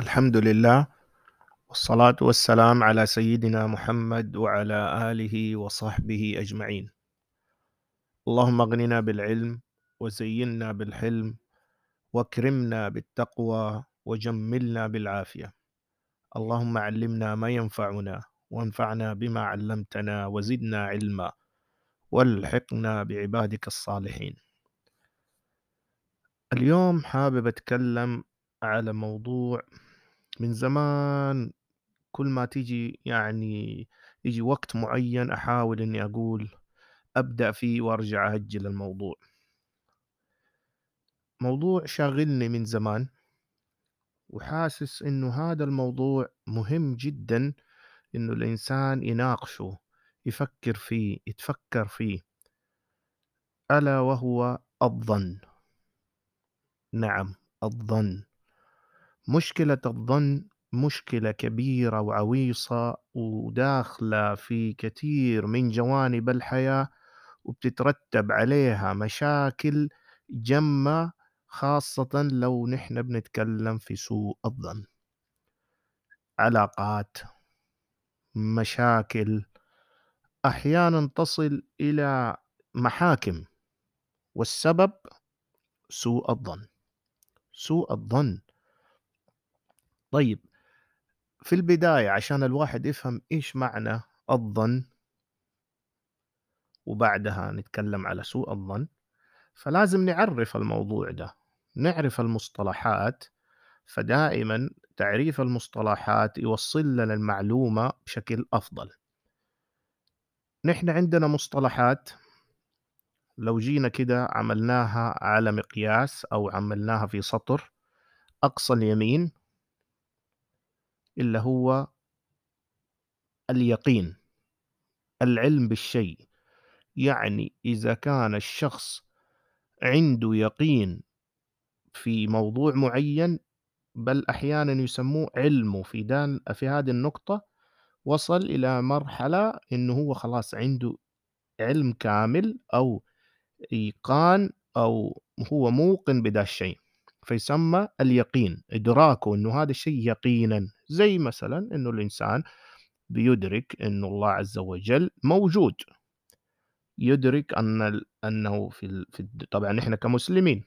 الحمد لله والصلاة والسلام على سيدنا محمد وعلى آله وصحبه أجمعين اللهم اغننا بالعلم وزينا بالحلم واكرمنا بالتقوى وجملنا بالعافية اللهم علمنا ما ينفعنا وانفعنا بما علمتنا وزدنا علما والحقنا بعبادك الصالحين اليوم حابب أتكلم على موضوع من زمان كل ما تيجي يعني يجي وقت معين أحاول إني أقول أبدأ فيه وأرجع أجل الموضوع. موضوع شاغلني من زمان وحاسس إنه هذا الموضوع مهم جدا إنه الإنسان يناقشه يفكر فيه يتفكر فيه. ألا وهو الظن. نعم الظن. مشكلة الظن مشكلة كبيرة وعويصة وداخلة في كثير من جوانب الحياة وبتترتب عليها مشاكل جمة خاصة لو نحن بنتكلم في سوء الظن. علاقات مشاكل أحيانا تصل إلى محاكم والسبب سوء الظن. سوء الظن طيب في البداية عشان الواحد يفهم إيش معنى الظن وبعدها نتكلم على سوء الظن فلازم نعرف الموضوع ده نعرف المصطلحات فدائما تعريف المصطلحات يوصل لنا المعلومة بشكل أفضل. نحن عندنا مصطلحات لو جينا كده عملناها على مقياس أو عملناها في سطر أقصى اليمين اللي هو اليقين العلم بالشيء. يعني إذا كان الشخص عنده يقين في موضوع معين بل أحيانا يسموه علمه في في هذه النقطة وصل إلى مرحلة إنه هو خلاص عنده علم كامل أو إيقان أو هو موقن بدا الشيء. فيسمى اليقين إدراكه إنه هذا الشيء يقينا زي مثلا إنه الإنسان بيدرك إنه الله عز وجل موجود. يدرك أن أنه في في طبعا نحن كمسلمين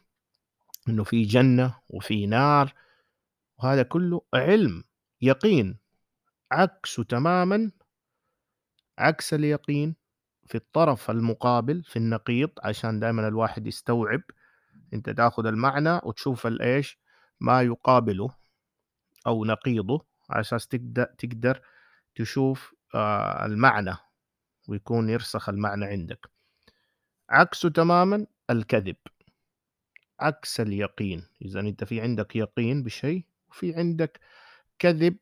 إنه في جنة وفي نار وهذا كله علم يقين. عكسه تماما عكس اليقين في الطرف المقابل في النقيض عشان دائما الواحد يستوعب أنت تاخذ المعنى وتشوف الإيش ما يقابله أو نقيضه على أساس تقدر تقدر تشوف آه، المعنى ويكون يرسخ المعنى عندك. عكسه تماما الكذب. عكس اليقين. إذا أنت في عندك يقين بشيء وفي عندك كذب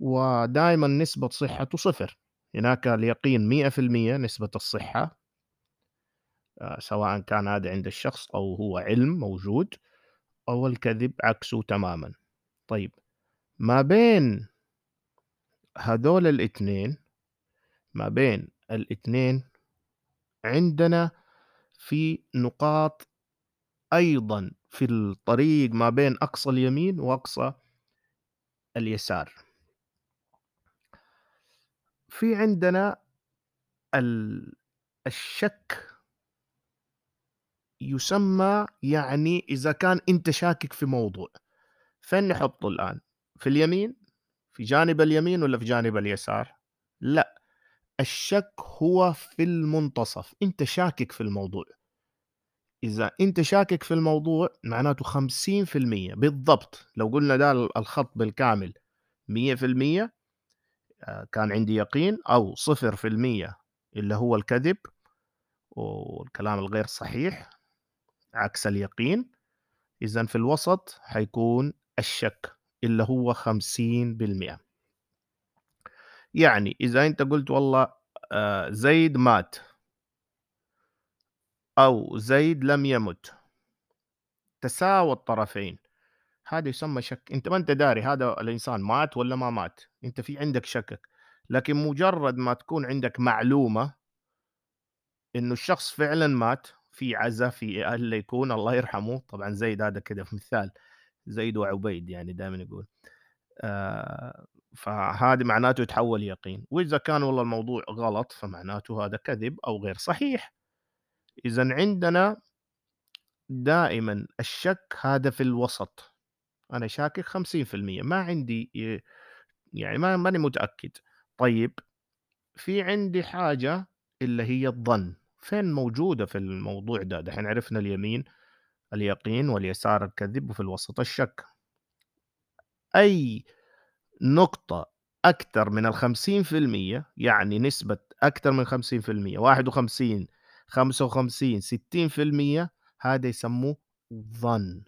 ودائما نسبة صحته صفر. هناك اليقين 100% نسبة الصحة سواء كان هذا عند الشخص أو هو علم موجود أو الكذب عكسه تماما. طيب ما بين هذول الاثنين ما بين الاثنين عندنا في نقاط أيضا في الطريق ما بين أقصى اليمين وأقصى اليسار. في عندنا ال- الشك يسمى يعني إذا كان أنت شاكك في موضوع. فين نحطه الآن؟ في اليمين؟ في جانب اليمين ولا في جانب اليسار؟ لا. الشك هو في المنتصف. أنت شاكك في الموضوع. إذا أنت شاكك في الموضوع معناته 50% بالضبط. لو قلنا ده الخط بالكامل 100% آه، كان عندي يقين أو 0% اللي هو الكذب والكلام الغير صحيح. عكس اليقين إذا في الوسط حيكون الشك اللي هو 50% يعني إذا أنت قلت والله آه، زيد مات أو زيد لم يمت تساوى الطرفين هذا يسمى شك. أنت ما أنت داري هذا الإنسان مات ولا ما مات أنت في عندك شكك. لكن مجرد ما تكون عندك معلومة إنه الشخص فعلا مات في عزا في اللي يكون الله يرحمه. طبعا زيد هذا كده في مثال زيد وعبيد يعني دائما يقول. آآ فهذا معناته يتحول يقين، وإذا كان والله الموضوع غلط فمعناته هذا كذب أو غير صحيح. إذًا عندنا دائمًا الشك هذا في الوسط، أنا شاكك 50% ما عندي يعني ما ماني متأكد. طيب في عندي حاجة اللي هي الظن، فين موجودة في الموضوع ده؟ دحين عرفنا اليمين اليقين، واليسار الكذب، وفي الوسط الشك. أي نقطة أكتر من ال50% يعني نسبة أكتر من 50% 51 55 60% هذا يسموه ظن،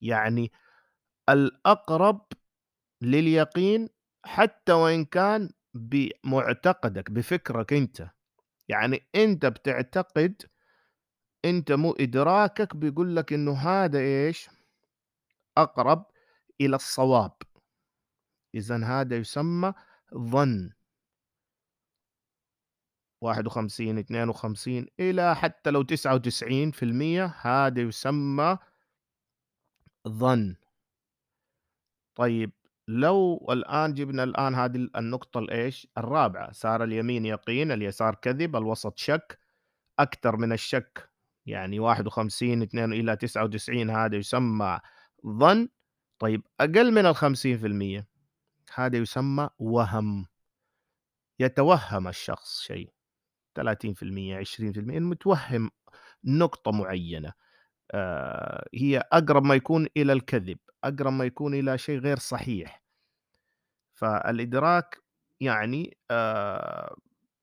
يعني الأقرب لليقين حتى وإن كان بمعتقدك، بفكرك أنت، يعني أنت بتعتقد أنت مو إدراكك بيقول لك إنه هذا إيش؟ أقرب إلى الصواب. إذًا هذا يسمى ظن. 51 52 إلى حتى لو 99% هذا يسمى ظن. طيب لو الآن جبنا الآن هذه ال النقطة الإيش؟ الرابعة، صار اليمين يقين، اليسار كذب، الوسط شك، أكتر من الشك يعني 51 2 إلى 99 هذا يسمى ظن، طيب أقل من ال50% هذا يسمى وَهْم. يتوهم الشخص شيء. 30% 20% متوهم نقطة معينة. هي أقرب ما يكون إلى الكذب، أقرب ما يكون إلى شيء غير صحيح. فالإدراك يعني آآ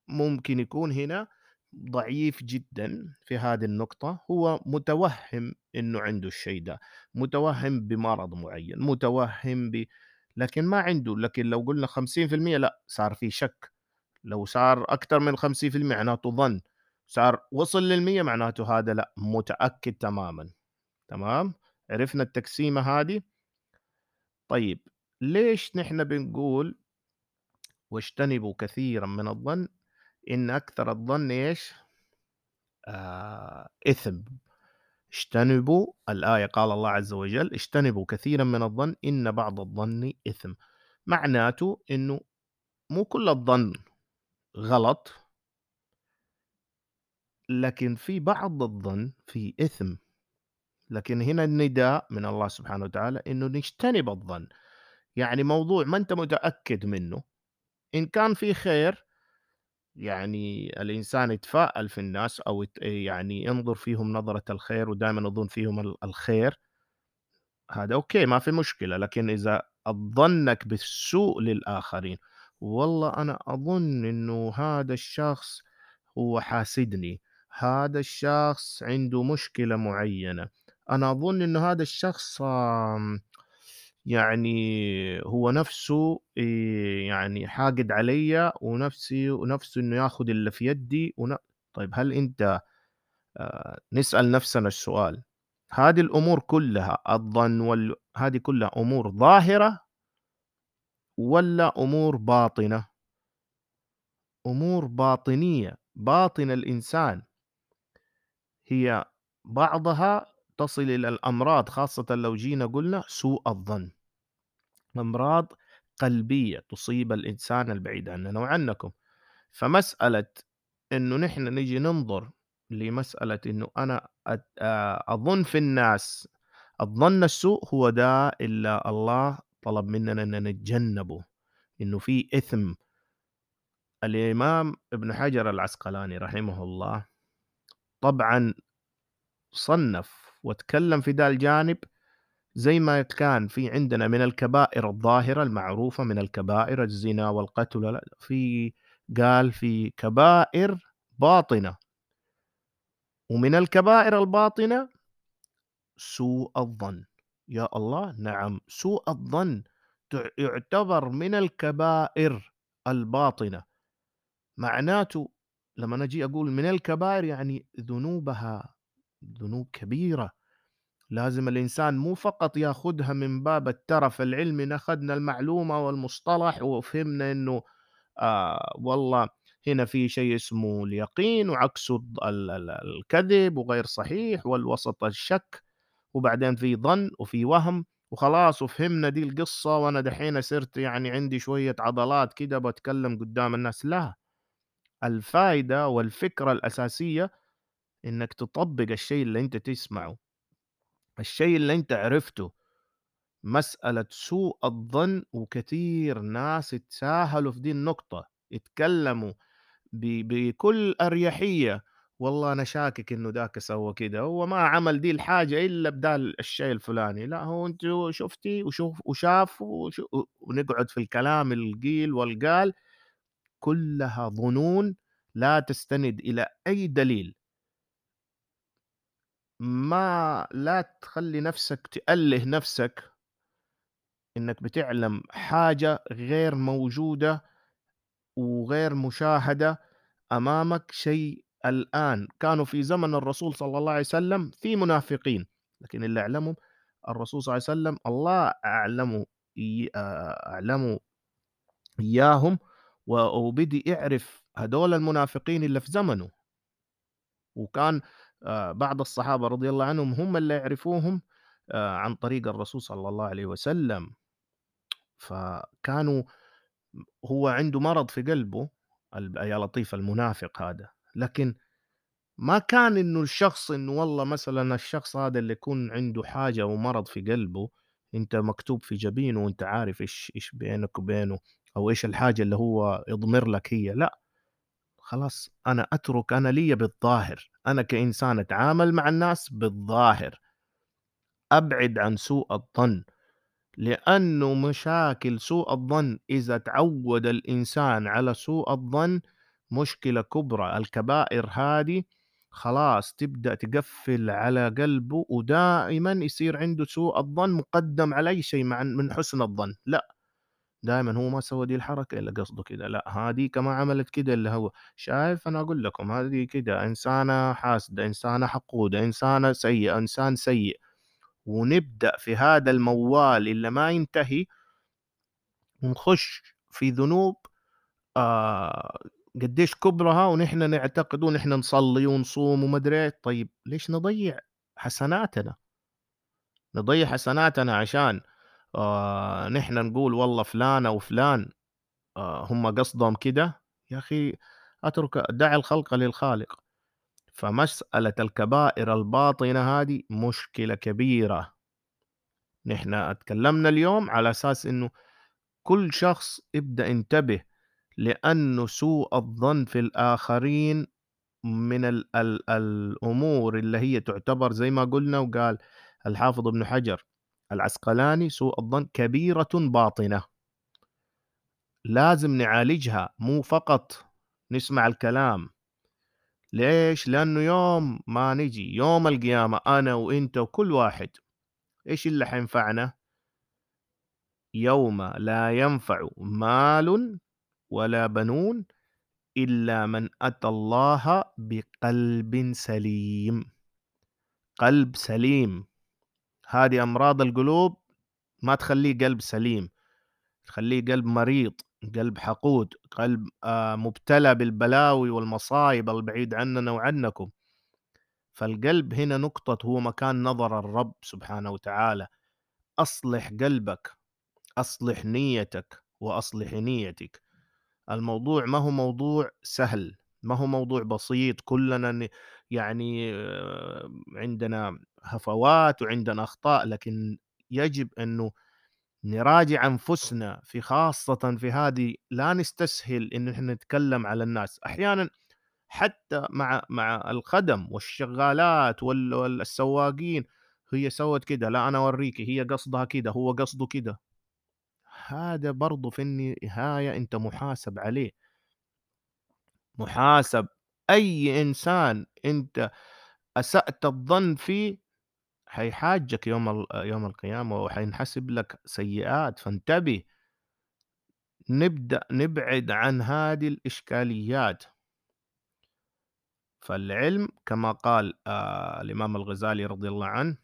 ممكن يكون هنا ضعيف جدًا في هذه النقطة، هو متوهم إنه عنده الشيء ده، متوهم بمرض معين، متوهم ب لكن ما عنده، لكن لو قلنا 50% لأ، صار في شك، لو صار أكتر من 50% معناته ظن، صار وصل لل100 معناته هذا لأ، متأكد تمامًا، تمام؟ عرفنا التقسيمة هذه؟ طيب ليش نحن بنقول واجتنبوا كثيرًا من الظن إن أكثر الظن إيش؟ آآ إثم. اجتنبوا الآية قال الله عز وجل: "اجتنبوا كثيرًا من الظن إن بعض الظن إثم." معناته إنه مو كل الظن غلط. لكن في بعض الظن فيه إثم. لكن هنا النداء من الله سبحانه وتعالى إنه نجتنب الظن، يعني موضوع ما أنت متأكد منه، إن كان فيه خير يعني الإنسان يتفاءل في الناس أو يعني ينظر فيهم نظرة الخير ودايمًا يظن فيهم ال الخير. هذا أوكي ما في مشكلة، لكن إذا ظنك بالسوء للآخرين، والله أنا أظن إنه هذا الشخص هو حاسدني، هذا الشخص عنده مشكلة معينة، أنا أظن إنه هذا الشخص يعني هو نفسه يعني حاقد عليَّ ونفسي ونفسه إنه ياخذ اللي في يدي ون طيب هل أنت آآ نسأل نفسنا السؤال، هذه الأمور كلها الظن وال هذه كلها أمور ظاهرة والّا أمور باطنة؟ أمور باطنية، باطن الإنسان. هي بعضها تصل إلى الأمراض خاصةً لو جينا قلنا سوء الظن. أمراض قلبية تصيب الإنسان البعيد عننا وعنكم. فمسألة إنه نحن نيجي ننظر لمسألة إنه أنا آآ أظن في الناس الظن السوء هو ده اللي الله طلب مننا إننا نتجنبه، إنه في إثم. الإمام ابن حجر العسقلاني رحمه الله طبعًا صنّف واتكلم في ده الجانب زي ما كان في عندنا من الكبائر الظاهرة المعروفة من الكبائر الزنا والقتل في قال في كبائر باطنة. ومن الكبائر الباطنة سوء الظن. يا الله! نعم، سوء الظن يعتبر من الكبائر الباطنة. معناته لمّا أنا أجي أقول من الكبائر يعني ذنوبها ذنوب كبيرة، لازم الإنسان مو فقط ياخدها من باب الترف العلمي إن أخدنا المعلومة والمصطلح وفهمنا إنه آآ والله هنا في شيء اسمه اليقين وعكسه الكذب وغير صحيح والوسط الشك، وبعدين في ظن وفي وهم، وخلاص وفهمنا دي القصة وأنا دحين صرت يعني عندي شوية عضلات كده باتكلم قدام الناس، لا، الفايدة والفكرة الأساسية إنك تطبّق الشيء اللي أنت تسمعه، الشيء اللي أنت عرفته، مسألة سوء الظن وكتير ناس اتساهلوا في دي النقطة، اتكلموا ب بكل أريحية، والله أنا شاكك إنه داك سوى كده، هو ما عمل دي الحاجة إلا بدال الشيء الفلاني، لأ هو أنتِ شُفتِ وشوف وشاف ونقعد في الكلام القيل والقال، كلها ظنون لا تستند إلى أي دليل. ما لا تخلّي نفسك تألِّه نفسك إنك بتعلم حاجة غير موجودة وغير مشاهدة أمامك شيء الآن، كانوا في زمن الرسول صلى الله عليه وسلم في منافقين، لكن اللي أعلمهم الرسول صلى الله عليه وسلم الله آآ أعلمه إياهم و وبدي يعرف هدول المنافقين اللي في زمنه، وكان آآ بعض الصحابة رضي الله عنهم هم اللي يعرفوهم آآ عن طريق الرسول صلى الله عليه وسلم، فكانوا هو عنده مرض في قلبه يا لطيف المنافق هذا، لكن ما كان إنه الشخص إنه والله مثلًا الشخص هذا اللي يكون عنده حاجة ومرض في قلبه، أنت مكتوب في جبينه وأنت عارف إيش إيش بينك وبينه. أو إيش الحاجة اللي هو يضمر لك هي، لأ، خلاص أنا أترك أنا ليّا بالظاهر، أنا كإنسان أتعامل مع الناس بالظاهر، أبعد عن سوء الظن. لأنه مشاكل سوء الظن إذا اتعوّد الإنسان على سوء الظن مشكلة كبرى، الكبائر هذه خلاص تبدأ تقفّل على قلبه ودائمًا يصير عنده سوء الظن مُقدّم على أي شيء من حُسن الظن، لأ، دايمًا هو ما سوى دي الحركة إلا قصده كده، لأ هاذيك ما عملت كده إلا هو، شايف أنا أقول لكم هذه كده إنسانة حاسدة، إنسانة حقودة، إنسانة سيئة، إنسان سيء. ونبدأ في هذا الموال اللي ما ينتهي ونخش في ذنوب آآ قديش كبرها ونحن نعتقد ونحن نصلي ونصوم وما إيه، طيب ليش نضيّع حسناتنا؟ نضيّع حسناتنا عشان آآ نحن نقول والله فلان أو فلان آآ هم قصدهم كده، يا أخي أترك دع الخلق للخالق، فمسألة الكبائر الباطنة هذه مشكلة كبيرة. نحن اتكلمنا اليوم على أساس إنه كل شخص ابدأ انتبه، لأنه سوء الظن في الآخرين من ال ال الأمور اللي هي تعتبر زي ما قلنا وقال الحافظ ابن حجر العسقلاني: "سوء الظن كبيرة باطنة." لازم نعالجها، مو فقط نسمع الكلام. ليش؟ لأنه يوم ما نيجي يوم القيامة أنا وأنت وكل واحد، إيش اللي حينفعنا؟ يوم لا ينفع مال ولا بنون إلا من أتى الله بقلب سليم. قلب سليم، هذه أمراض القلوب ما تخلّيه قلب سليم، تخلّيه قلب مريض، قلب حقود، قلب آآ مبتلى بالبلاوي والمصايب البعيد عننا وعنكم. فالقلب هنا نقطة هو مكان نظر الرب سبحانه وتعالى، أصلح قلبك، أصلح نيتك وأصلح نيتك. الموضوع ما هو موضوع سهل، ما هو موضوع بسيط كلنا يعني عندنا هفوات وعندنا أخطاء، لكن يجب إنه نراجع أنفسنا في خاصةً في هذه لا نستسهل إن إحنا نتكلم على الناس، أحيانًا حتى مع مع الخدم والشغالات وال والسواقين، هي سوت كده، لا أنا أوريكِ هي قصدها كده، هو قصده كده. هذا برضه في النهاية أنت محاسب عليه. محاسب، أي إنسان أنت أسأت الظن فيه حيحاجّك يوم يوم القيامة وحينحسب لك سيئات، فانتبه. نبدأ نبعد عن هذه الإشكاليات. فالعلم كما قال آآ الإمام الغزالي رضي الله عنه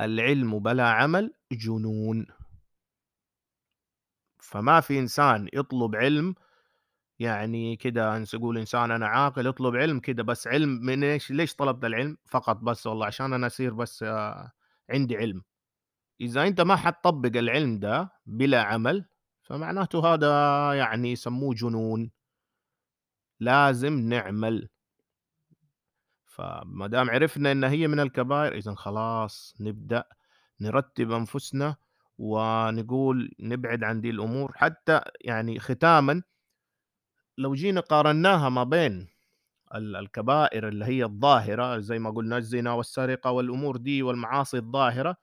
"العلم بلا عمل جنون." فما في إنسان يطلب علم يعني كده نقول إنسان أنا عاقل يطلب علم كده بس علم من إيش؟ ليش طلبت العلم؟ فقط بس والله عشان أنا أصير بس عندي علم. إذا أنت ما حتطبّق العلم ده بلا عمل، فمعناته هذا يعني يسموه جنون. لازم نعمل. فما دام عرفنا إن هي من الكبائر، إذًا خلاص نبدأ نرتّب أنفسنا ونقول نبعد عن دي الأمور، حتى يعني ختامًا لو جينا قارناها ما بين ال الكبائر اللي هي الظاهرة زي ما قُلنا الزنا والسرقة والأمور دي والمعاصي الظاهرة،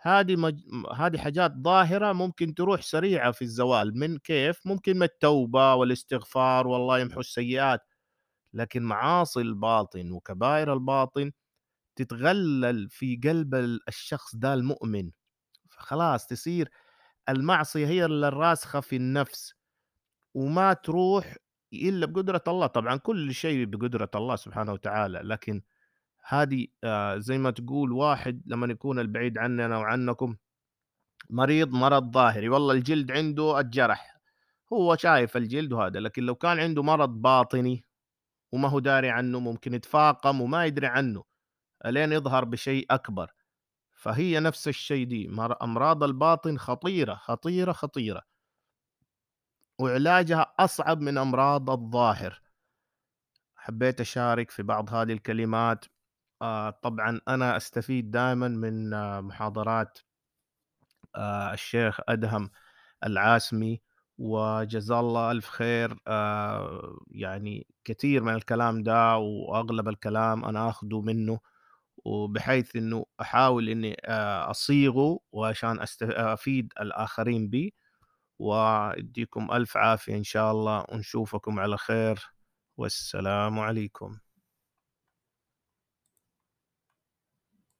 هذه مج هذه حاجات ظاهرة ممكن تروح سريعة في الزوال، من كيف؟ ممكن من التوبة والاستغفار والله يمحو السيئات، لكن معاصي الباطن وكبائر الباطن تتغلل في قلب ال الشخص ده المؤمن، فخلاص تصير المعصية هي ال الراسخة في النفس، وما تروح إلا بقدرة الله، طبعًا كل شيء بقدرة الله سبحانه وتعالى، لكن هذه آآ زي ما تقول واحد لمن يكون البعيد عننا وعنكم مريض مرض ظاهري، والله الجلد عنده اتجرح، هو شايف الجلد وهذا، لكن لو كان عنده مرض باطني وما هو داري عنه، ممكن يتفاقم وما يدري عنه، ألين يظهر بشيء أكبر، فهي نفس الشيء دي، مر أمراض الباطن خطيرة، خطيرة، خطيرة. وعلاجها أصعب من أمراض الظاهر. حبيت أشارك في بعض هذه الكلمات، آآ طبعًا أنا أستفيد دائمًا من محاضرات آآ الشيخ أدهم العاسمي، وجزاه الله ألف خير، يعني كتير من الكلام ده وأغلب الكلام أنا آخده منه، وبحيث إنه أحاول آآ أصيغه وعشان أست أفيد الآخرين بيه، ويديكم ألف عافية إن شاء الله، ونشوفكم على خير، والسلام عليكم.